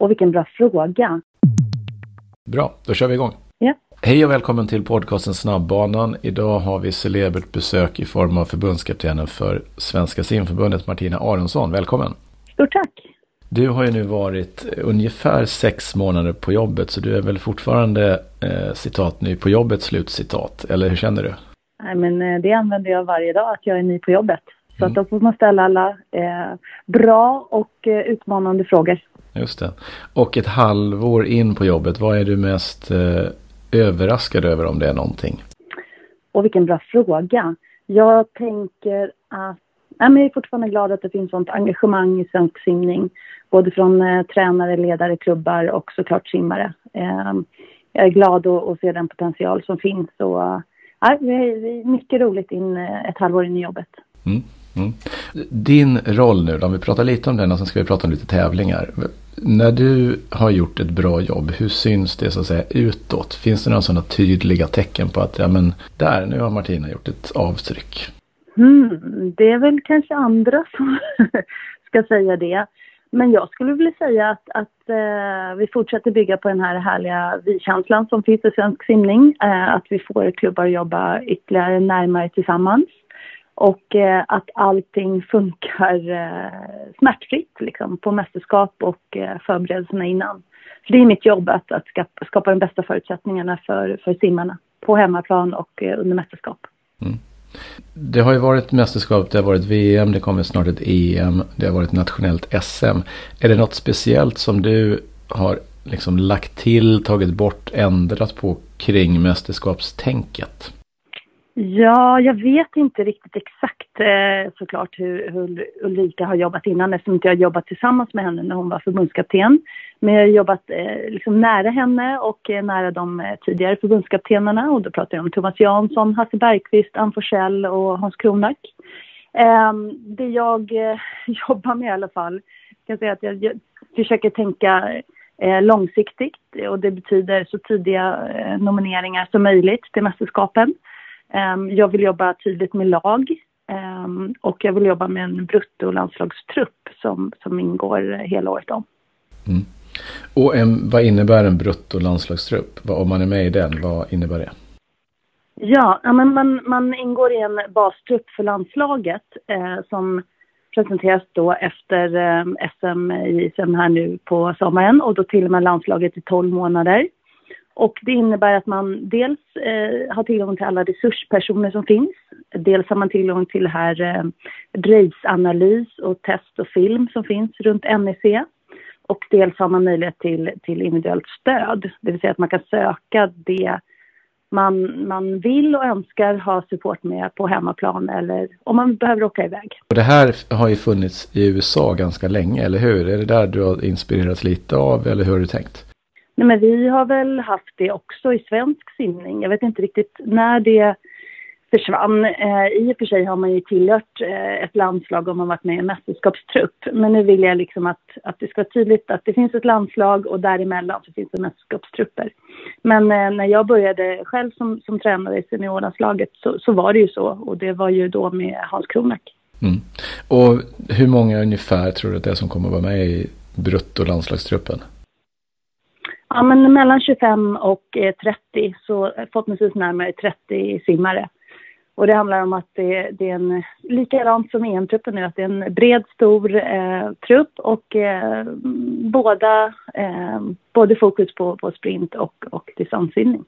Och vilken bra fråga. Bra, då kör vi igång. Ja. Hej och välkommen till podcasten Snabbbanan. Idag har vi celebert besök i form av förbundskaptenen för Svenska simförbundet Martina Aronsson. Välkommen! Stort tack! Du har ju nu varit ungefär sex månader på jobbet så du är väl fortfarande eh, citat ny på jobbet slutcitat, eller hur känner du? Nej, men eh, det använder jag varje dag, att jag är ny på jobbet. Så Mm. att då får man ställa alla eh, bra och eh, utmanande frågor. Just det. Och ett halvår in på jobbet, vad är du mest eh, överraskad över om det är någonting? Och vilken bra fråga. Jag tänker att... Nej, men jag är fortfarande glad att det finns sånt engagemang i svensk simning. Både från eh, tränare, ledare, klubbar och såklart simmare. Eh, jag är glad att, se den potential som finns. Och, eh, ja, det är det är mycket roligt in, eh, ett halvår in i jobbet. Mm. Mm. Din roll nu, då, om vi pratar lite om den och sen ska vi prata om lite tävlingar. När du har gjort ett bra jobb, hur syns det så att säga utåt? Finns det några sådana tydliga tecken på att ja men där, nu har Martina gjort ett avtryck? Mm, det är väl kanske andra som ska säga det. Men jag skulle vilja säga att, att eh, vi fortsätter bygga på den här härliga vi-känslan som finns i svensk simning. Eh, att vi får klubbar att jobba ytterligare närmare tillsammans. Och eh, att allting funkar eh, smärtfritt liksom, på mästerskap och eh, förberedelserna innan. För det är mitt jobb att, att skapa, skapa de bästa förutsättningarna för, för simmarna på hemmaplan och eh, under mästerskap. Mm. Det har ju varit mästerskap, det har varit VM, det kommer snart ett EM, det har varit nationellt SM. Är det något speciellt som du har liksom lagt till, tagit bort, ändrat på kring mästerskapstänket? Ja, jag vet inte riktigt exakt eh, såklart hur, hur Ulrika har jobbat innan eftersom inte jag har jobbat tillsammans med henne när hon var förbundskapten. Men jag har jobbat eh, liksom nära henne och eh, nära de eh, tidigare förbundskaptenerna och då pratar jag om Thomas Jansson, Hasse Bergqvist, Ann Forsell och Hans Kronak. Eh, det jag eh, jobbar med i alla fall, kan jag säga att jag, jag försöker tänka eh, långsiktigt och det betyder så tidiga eh, nomineringar som möjligt till mästerskapen. Ehm, Jag vill jobba tydligt med lag ehm, och jag vill jobba med en bruttolandslagstrupp som, som ingår hela året om. Mm. Och en, vad innebär en bruttolandslagstrupp? Om man är med i den, vad innebär det? Ja, men man, man ingår i en bastrupp för landslaget eh, som presenteras då efter eh, SM i SM här nu på sommaren och då till och med landslaget i 12 månader. Och det innebär att man dels eh, har tillgång till alla resurspersoner som finns. Dels har man tillgång till det här eh, RACE-analys och test och film som finns runt NEC. Och dels har man möjlighet till, till individuellt stöd, det vill säga att man kan söka det man, man vill och önskar ha support med på hemmaplan eller om man behöver åka iväg. Och det här har ju funnits i USA ganska länge, eller hur? Är det där du har inspirerats lite av, eller hur har du tänkt? Nej, men vi har väl haft det också i svensk simning. Jag vet inte riktigt när det försvann. Eh, I och för sig har man ju tillhört eh, ett landslag om man varit med i en mästerskapstrupp. Men nu vill jag liksom att, att det ska vara tydligt att det finns ett landslag och däremellan så finns det mästerskapstrupper. Men eh, när jag började själv som, som tränare i seniorlandslaget så, så var det ju så. Och det var ju då med Hans Kronak. Mm. Och hur många ungefär tror du att det är som kommer att vara med i bruttolandslagstruppen? Ja, men mellan 25 och eh, 30, så förhoppningsvis närmare 30 simmare. Och det handlar om att det, det är en, likadant som EM-truppen nu, att det är en bred, stor eh, trupp och eh, båda, eh, både fokus på, på sprint och, och distanssimning.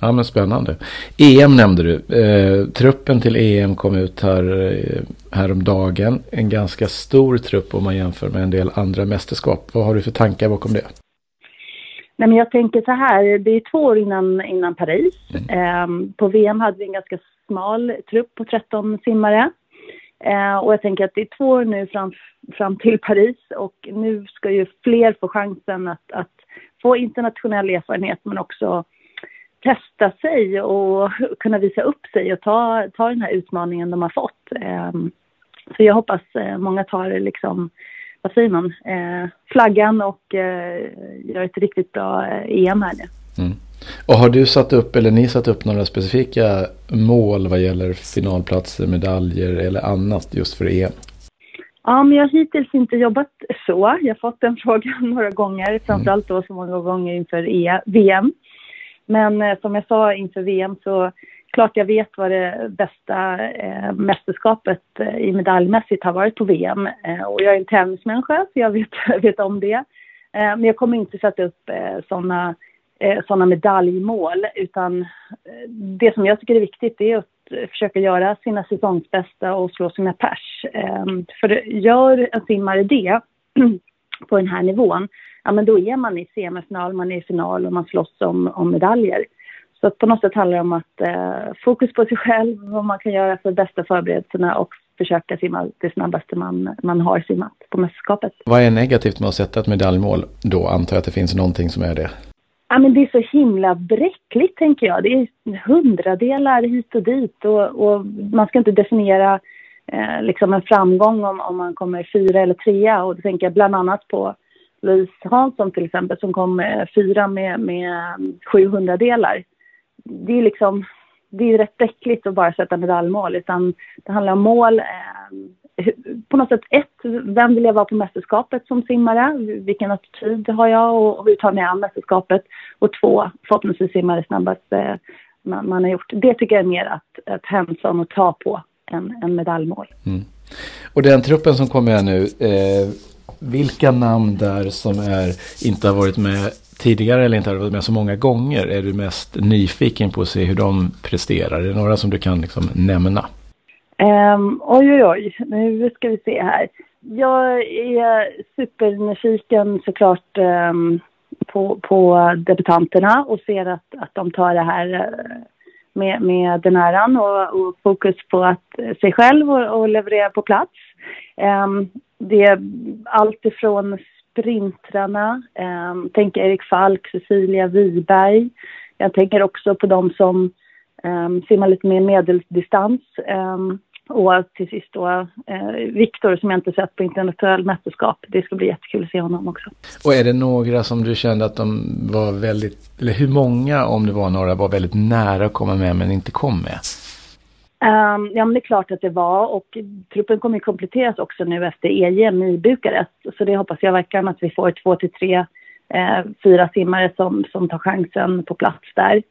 Ja men spännande. EM nämnde du. Eh, truppen till EM kom ut här, eh, häromdagen. En ganska stor trupp om man jämför med en del andra mästerskap. Vad har du för tankar bakom det? Nej, men jag tänker så här, det är två år innan, innan Paris. Ehm, på VM hade vi en ganska smal trupp på 13 simmare. Eh, och jag tänker att det är två år nu fram, fram till Paris och nu ska ju fler få chansen att, att få internationell erfarenhet men också testa sig och kunna visa upp sig och ta, ta den här utmaningen de har fått. Ehm, så jag hoppas eh, många tar liksom, vad säger man, eh, flaggan och eh, gör ett riktigt bra eh, EM här nu. Mm. Och har du satt upp, eller ni satt upp några specifika mål vad gäller finalplatser, medaljer eller annat just för EM? Ja, men jag har hittills inte jobbat så. Jag har fått den frågan några gånger, framförallt då så många gånger inför e VM. Men eh, som jag sa inför VM så klart jag vet vad det bästa eh, mästerskapet eh, i medaljmässigt har varit på VM. Eh, och jag är en tävlingsmänniska så jag vet, vet om det. Eh, men jag kommer inte sätta upp eh, sådana eh, såna medaljmål utan eh, det som jag tycker är viktigt är att försöka göra sina säsongsbästa och slå sina pers. Eh, för gör en simmare det på den här nivån, ja men då är man i semifinal, man är i final och man slåss om, om medaljer. Så på något sätt handlar det om att eh, fokus på sig själv, vad man kan göra för bästa förberedelserna och försöka simma det snabbaste man, man har simmat på mästerskapet. Vad är negativt med att sätta ett medaljmål då? Antar jag att det finns någonting som är det? Ja, men det är så himla bräckligt, tänker jag. Det är hundradelar hit och dit och, och man ska inte definiera eh, liksom en framgång om, om man kommer fyra eller trea. Och då tänker jag bland annat på Louise Hansson till exempel som kom eh, fyra med, med 700 delar. Det är liksom, det är rätt bräckligt att bara sätta medaljmål utan det handlar om mål. Eh, på något sätt ett, vem vill jag vara på mästerskapet som simmare? Vilken attityd har jag och hur tar jag mig an mästerskapet? Och två, förhoppningsvis simma det snabbaste eh, man, man, har gjort. Det tycker jag är mer att, att hämta och ta på än, än medaljmål. Mm. Och den truppen som kommer här nu, eh, vilka namn där som är, inte har varit med tidigare eller inte har varit med så många gånger är du mest nyfiken på att se hur de presterar? Är det några som du kan liksom nämna? Um, oj, oj, oj. Nu ska vi se här. Jag är supernyfiken såklart um, på, på debutanterna och ser att, att de tar det här eh, med, med den äran och, och, fokus på att eh, sig själv och, och leverera på plats. Um, det är allt ifrån sprintrarna, um, tänker Erik Falk, Cecilia Wiberg. Jag tänker också på de som ehm, simmar lite mer medeldistans. Ehm, och till sist då eh, Viktor som jag inte sett på internationell mästerskap. Det ska bli jättekul att se honom också. Och är det några som du kände att de var väldigt, eller hur många om det var några var väldigt nära att komma med men inte kom med? Um, ja men det är klart att det var och truppen kommer att kompletteras också nu efter EM i Bukarest. Så det hoppas jag verkligen att vi får två till tre, eh, fyra simmare som, som tar chansen på plats där.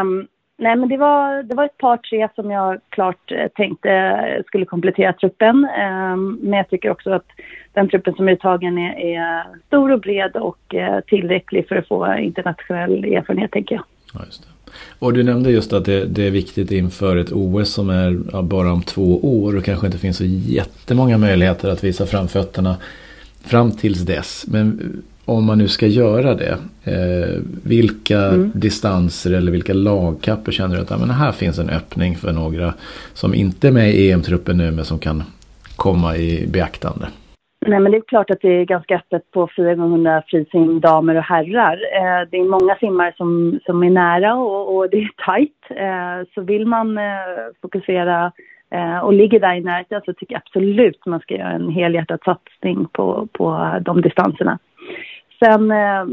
Um, Nej, men det var, det var ett par, tre som jag klart eh, tänkte skulle komplettera truppen. Um, men jag tycker också att den truppen som är uttagen är, är stor och bred och eh, tillräcklig för att få internationell erfarenhet, tänker jag. Ja, just det. Och du nämnde just att det, det, är viktigt inför ett OS som är bara om två år och kanske inte finns så jättemånga möjligheter att visa framfötterna fram tills dess. Men om man nu ska göra det, eh, vilka mm. distanser eller vilka lagkapper känner du att men här finns en öppning för några som inte är med i EM-truppen nu men som kan komma i beaktande? Nej, men det är klart att det är ganska öppet på 4x100 frisim damer och herrar. Eh, det är många simmare som, som är nära och, och det är tajt. Eh, så vill man eh, fokusera eh, och ligger där i närheten så tycker jag absolut man ska göra en helhjärtad satsning på, på de distanserna. Sen eh,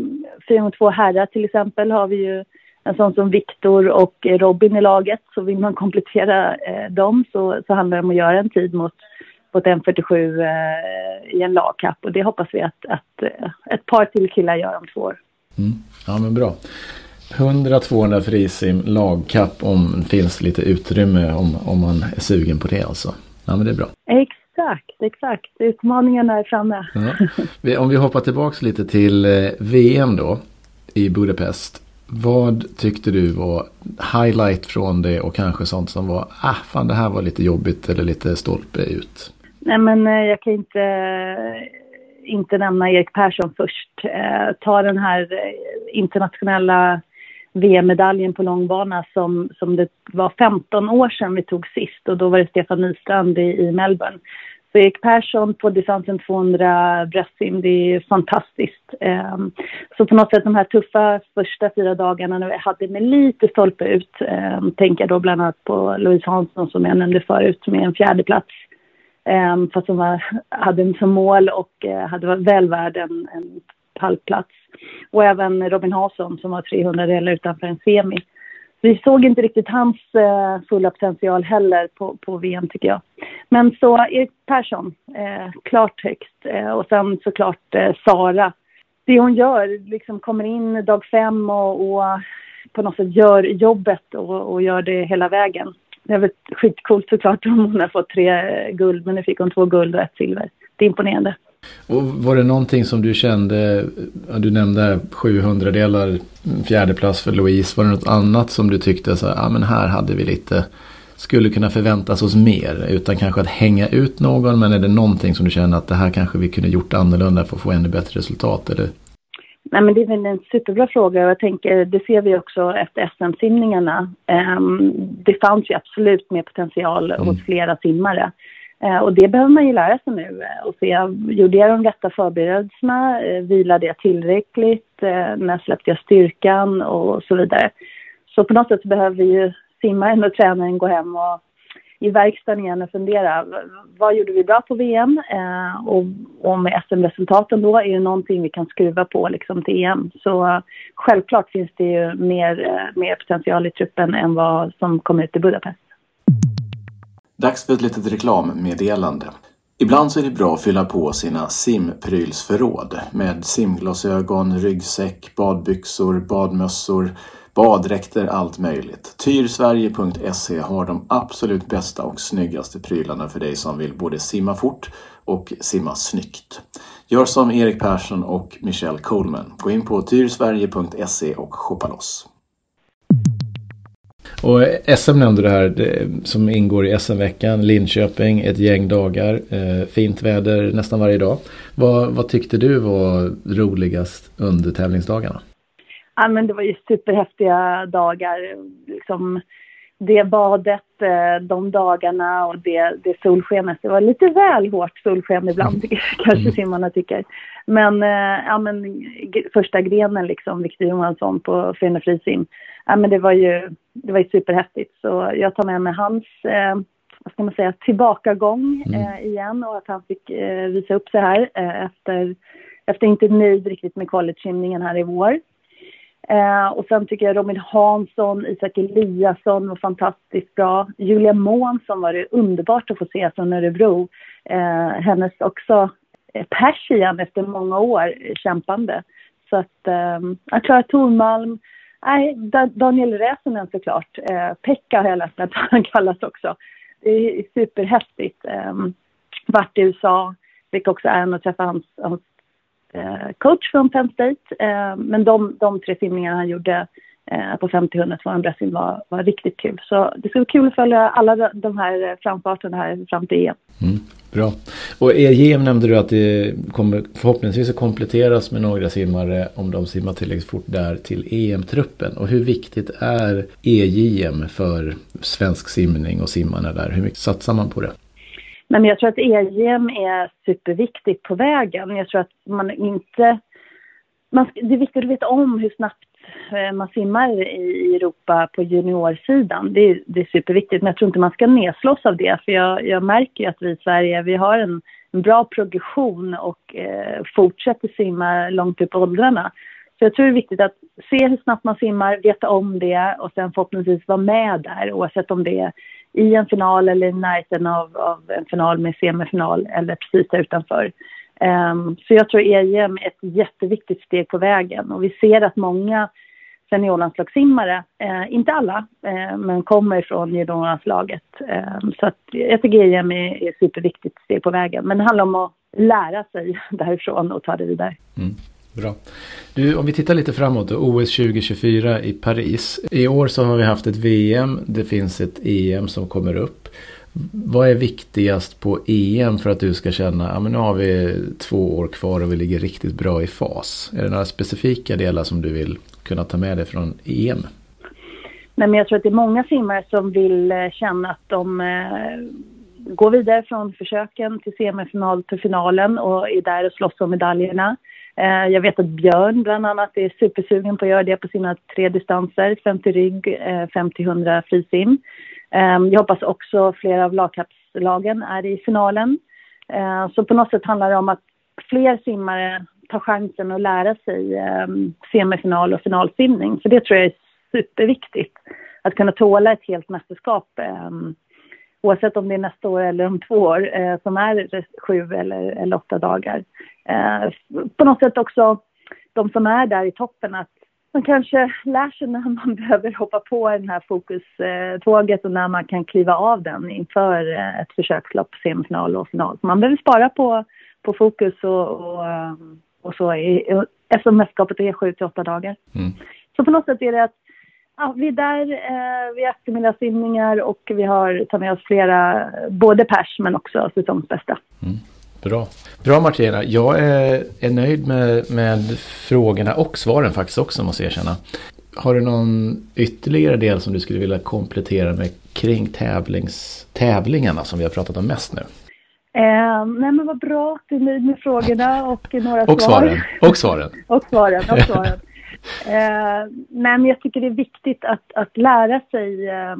402 herrar till exempel har vi ju en sån som Viktor och Robin i laget. Så vill man komplettera eh, dem så, så handlar det om att göra en tid mot, mot 1.47 eh, i en lagkapp. Och det hoppas vi att, att eh, ett par till killar gör om två år. Mm. Ja men bra. 100-200 frisim lagkapp om det finns lite utrymme om, om man är sugen på det alltså. Ja men det är bra. Exakt. Exakt, exakt. Utmaningarna är framme. Ja. Om vi hoppar tillbaks lite till eh, VM då i Budapest. Vad tyckte du var highlight från det och kanske sånt som var, ah fan det här var lite jobbigt eller lite stolpe ut? Nej men eh, jag kan inte, eh, inte nämna Erik Persson först. Eh, ta den här eh, internationella VM-medaljen på långbana som, som det var 15 år sedan vi tog sist och då var det Stefan Nystrand i, i Melbourne. Så Erik Persson på distansen 200 bröstsim, det är fantastiskt. Så på något sätt de här tuffa första fyra dagarna när vi hade med lite stolpe ut, tänker jag då bland annat på Louise Hansson som jag nämnde förut med en fjärde plats. Um, fast hon var, hade en som mål och uh, hade varit väl värd en, en pallplats. Och även Robin Hansson som var 300 delar utanför en semi. vi såg inte riktigt hans eh, fulla potential heller på, på VM tycker jag. Men så Erik Persson, eh, klart högst. Eh, och sen såklart eh, Sara. Det hon gör, liksom kommer in dag fem och, och på något sätt gör jobbet och, och, gör det hela vägen. Det är väl skitcoolt såklart om hon har fått tre guld, men nu fick hon två guld och ett silver. Det är imponerande. Och var det någonting som du kände, du nämnde 700 delar fjärdeplats för Louise, var det något annat som du tyckte så ja ah, men här hade vi lite, skulle kunna förväntas oss mer utan kanske att hänga ut någon men är det någonting som du känner att det här kanske vi kunde gjort annorlunda för att få ännu bättre resultat eller? Nej, men det är väl en superbra fråga och jag tänker, det ser vi också efter SM-simningarna. Um, det fanns ju absolut mer potential mm. hos flera simmare. Uh, och det behöver man ju lära sig nu uh, och se, gjorde jag de rätta förberedelserna? Uh, vilade jag tillräckligt? Uh, när släppte jag styrkan? Och så vidare. Så på något sätt behöver ju simmaren och tränaren gå hem och i verkstaden igen och fundera. Vad gjorde vi bra på VM? Eh, och, och med SM-resultaten då är det någonting vi kan skruva på liksom till EM. Så eh, självklart finns det ju mer, eh, mer potential i truppen än vad som kom ut i Budapest. Dags för ett litet reklammeddelande. Ibland så är det bra att fylla på sina simprylsförråd med simglasögon, ryggsäck, badbyxor, badmössor Baddräkter, allt möjligt. Tyrsverige.se har de absolut bästa och snyggaste prylarna för dig som vill både simma fort och simma snyggt. Gör som Erik Persson och Michelle Coleman. Gå in på tyrsverige.se och shoppa loss. Och eh, SM nämnde du här det, som ingår i SM-veckan, Linköping, ett gäng dagar, eh, fint väder nästan varje dag. Vad, vad tyckte du var roligast under tävlingsdagarna? Ja, men det var ju superhäftiga dagar. Liksom, det badet, eh, de dagarna och det, det solskenet. Det var lite väl hårt solsken ibland, mm. kanske mm. simmarna tycker. Men, eh, ja, men första grenen, liksom, Victor Johansson på Fena frisim, ja, men det var ju, det var ju superhäftigt. Så jag tar med mig hans eh, vad ska man säga, tillbakagång mm. eh, igen och att han fick eh, visa upp sig här eh, efter, efter inte nöjd riktigt med college här i vår. Eh, och sen tycker jag Robin Hansson, Isak Eliasson var fantastiskt bra. Julia Månsson var det underbart att få se från Örebro. Eh, hennes också eh, pers igen efter många år kämpande. Så att, eh, Klara Tormalm. nej, Daniel Räsänen såklart. Eh, Pekka har jag läst att han kallas också. Det är superhäftigt. Eh, vart i USA, fick också äran att träffa hans, hans Eh, coach från Penn State. Eh, men de, de tre simningarna han gjorde eh, på 50-100 200 var, var riktigt kul. Så det ska bli kul att följa alla de här eh, framfarterna här fram till EM. Mm, bra. Och EM nämnde du att det kommer förhoppningsvis att kompletteras med några simmare om de simmar tillräckligt fort där till EM-truppen. Och hur viktigt är EJM för svensk simning och simmarna där? Hur mycket satsar man på det? Men jag tror att EGM är superviktigt på vägen. Jag tror att man inte... Man, det är viktigt att veta om hur snabbt eh, man simmar i Europa på juniorsidan. Det är, det är superviktigt, men jag tror inte man ska nedslås av det. För jag, jag märker ju att vi i Sverige, vi har en, en bra progression och eh, fortsätter simma långt upp i åldrarna. Så jag tror det är viktigt att se hur snabbt man simmar, veta om det och sen förhoppningsvis vara med där oavsett om det är i en final eller i närheten av, av en final med semifinal eller precis utanför. Um, så jag tror EM är ett jätteviktigt steg på vägen och vi ser att många seniorlandslagssimmare, eh, inte alla, eh, men kommer från juniorlandslaget. Eh, så att jag tycker EM är, ett superviktigt steg på vägen. Men det handlar om att lära sig därifrån och ta det vidare. Mm. Bra. Du, om vi tittar lite framåt, då, OS 2024 i Paris. I år så har vi haft ett VM, det finns ett EM som kommer upp. Vad är viktigast på EM för att du ska känna att ja, nu har vi två år kvar och vi ligger riktigt bra i fas? Är det några specifika delar som du vill kunna ta med dig från EM? Nej, men jag tror att det är många simmare som vill eh, känna att de eh, går vidare från försöken till semifinal till finalen och är där och slåss om medaljerna. Eh, jag vet att Björn bland annat är supersugen på att göra det på sina tre distanser, 50 rygg, eh, 50-100 frisim. Ehm, jag hoppas också flera av lagkapslagen är i finalen. Eh, så på något sätt handlar det om att fler simmare tar chansen att lära sig ehm, semifinal och finalsimning. För det tror jag är superviktigt. att kunna tåla ett helt mästerskap ehm, oavsett om det är nästa år eller om två år, eh, som är sju eller, eller åtta dagar. Eh, på något sätt också de som är där i toppen att man kanske lär sig när man behöver hoppa på den här fokuståget och när man kan kliva av den inför eh, ett försökslopp, semifinal och final. Man behöver spara på, på fokus och, och, eh, och så i, eftersom mästerskapet är sju till åtta dagar. Mm. Så på något sätt är det att ja, vi är där eh, vid eftermiddagssimningar och vi har tagit med oss flera, både pers men också säsongsbästa. Mm. Bra. Bra Martina, jag är, är nöjd med, med frågorna och svaren faktiskt också måste jag erkänna. Har du någon ytterligare del som du skulle vilja komplettera med kring tävlings, tävlingarna som vi har pratat om mest nu? Eh, nej men vad bra att du är nöjd med frågorna och några och svar. Svaren. Och svaren. och svaren. Och svaren. Eh, men jag tycker det är viktigt att, att lära sig eh,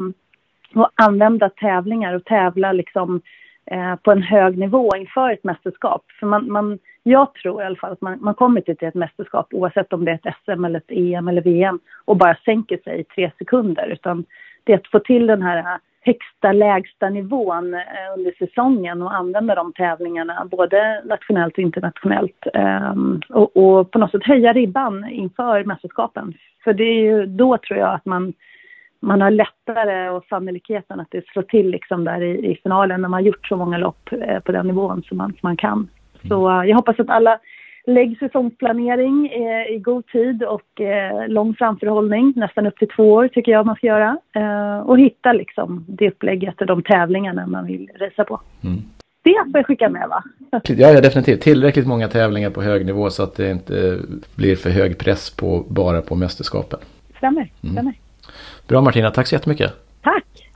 att använda tävlingar och tävla liksom, eh, på en hög nivå inför ett mästerskap. För man, man, jag tror i alla fall att man, man kommer till ett mästerskap oavsett om det är ett SM eller ett EM eller VM och bara sänker sig i tre sekunder. Utan det är att få till den här högsta lägsta nivån eh, under säsongen och använda de tävlingarna både nationellt och internationellt ehm, och, och, på något sätt höja ribban inför mästerskapen. För det är ju då tror jag att man, man har lättare och sannolikheten att det slår till liksom där i, i finalen när man har gjort så många lopp eh, på den nivån som man, som man kan. Så mm. jag hoppas att alla Lägg säsongsplanering eh, i god tid och eh, lång framförhållning, nästan upp till två år tycker jag man ska göra. Eh, och hitta liksom det upplägget och de tävlingarna man vill resa på. Mm. Det får jag skicka med va? Ja, ja, definitivt. Tillräckligt många tävlingar på hög nivå så att det inte blir för hög press på, bara på mästerskapen. Stämmer, mm. stämmer. Bra Martina, tack så jättemycket. Tack.